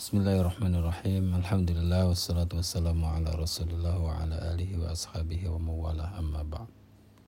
بسم الله الرحمن الرحيم الحمد لله والصلاة والسلام على رسول الله وعلى آله وأصحابه ومن والاه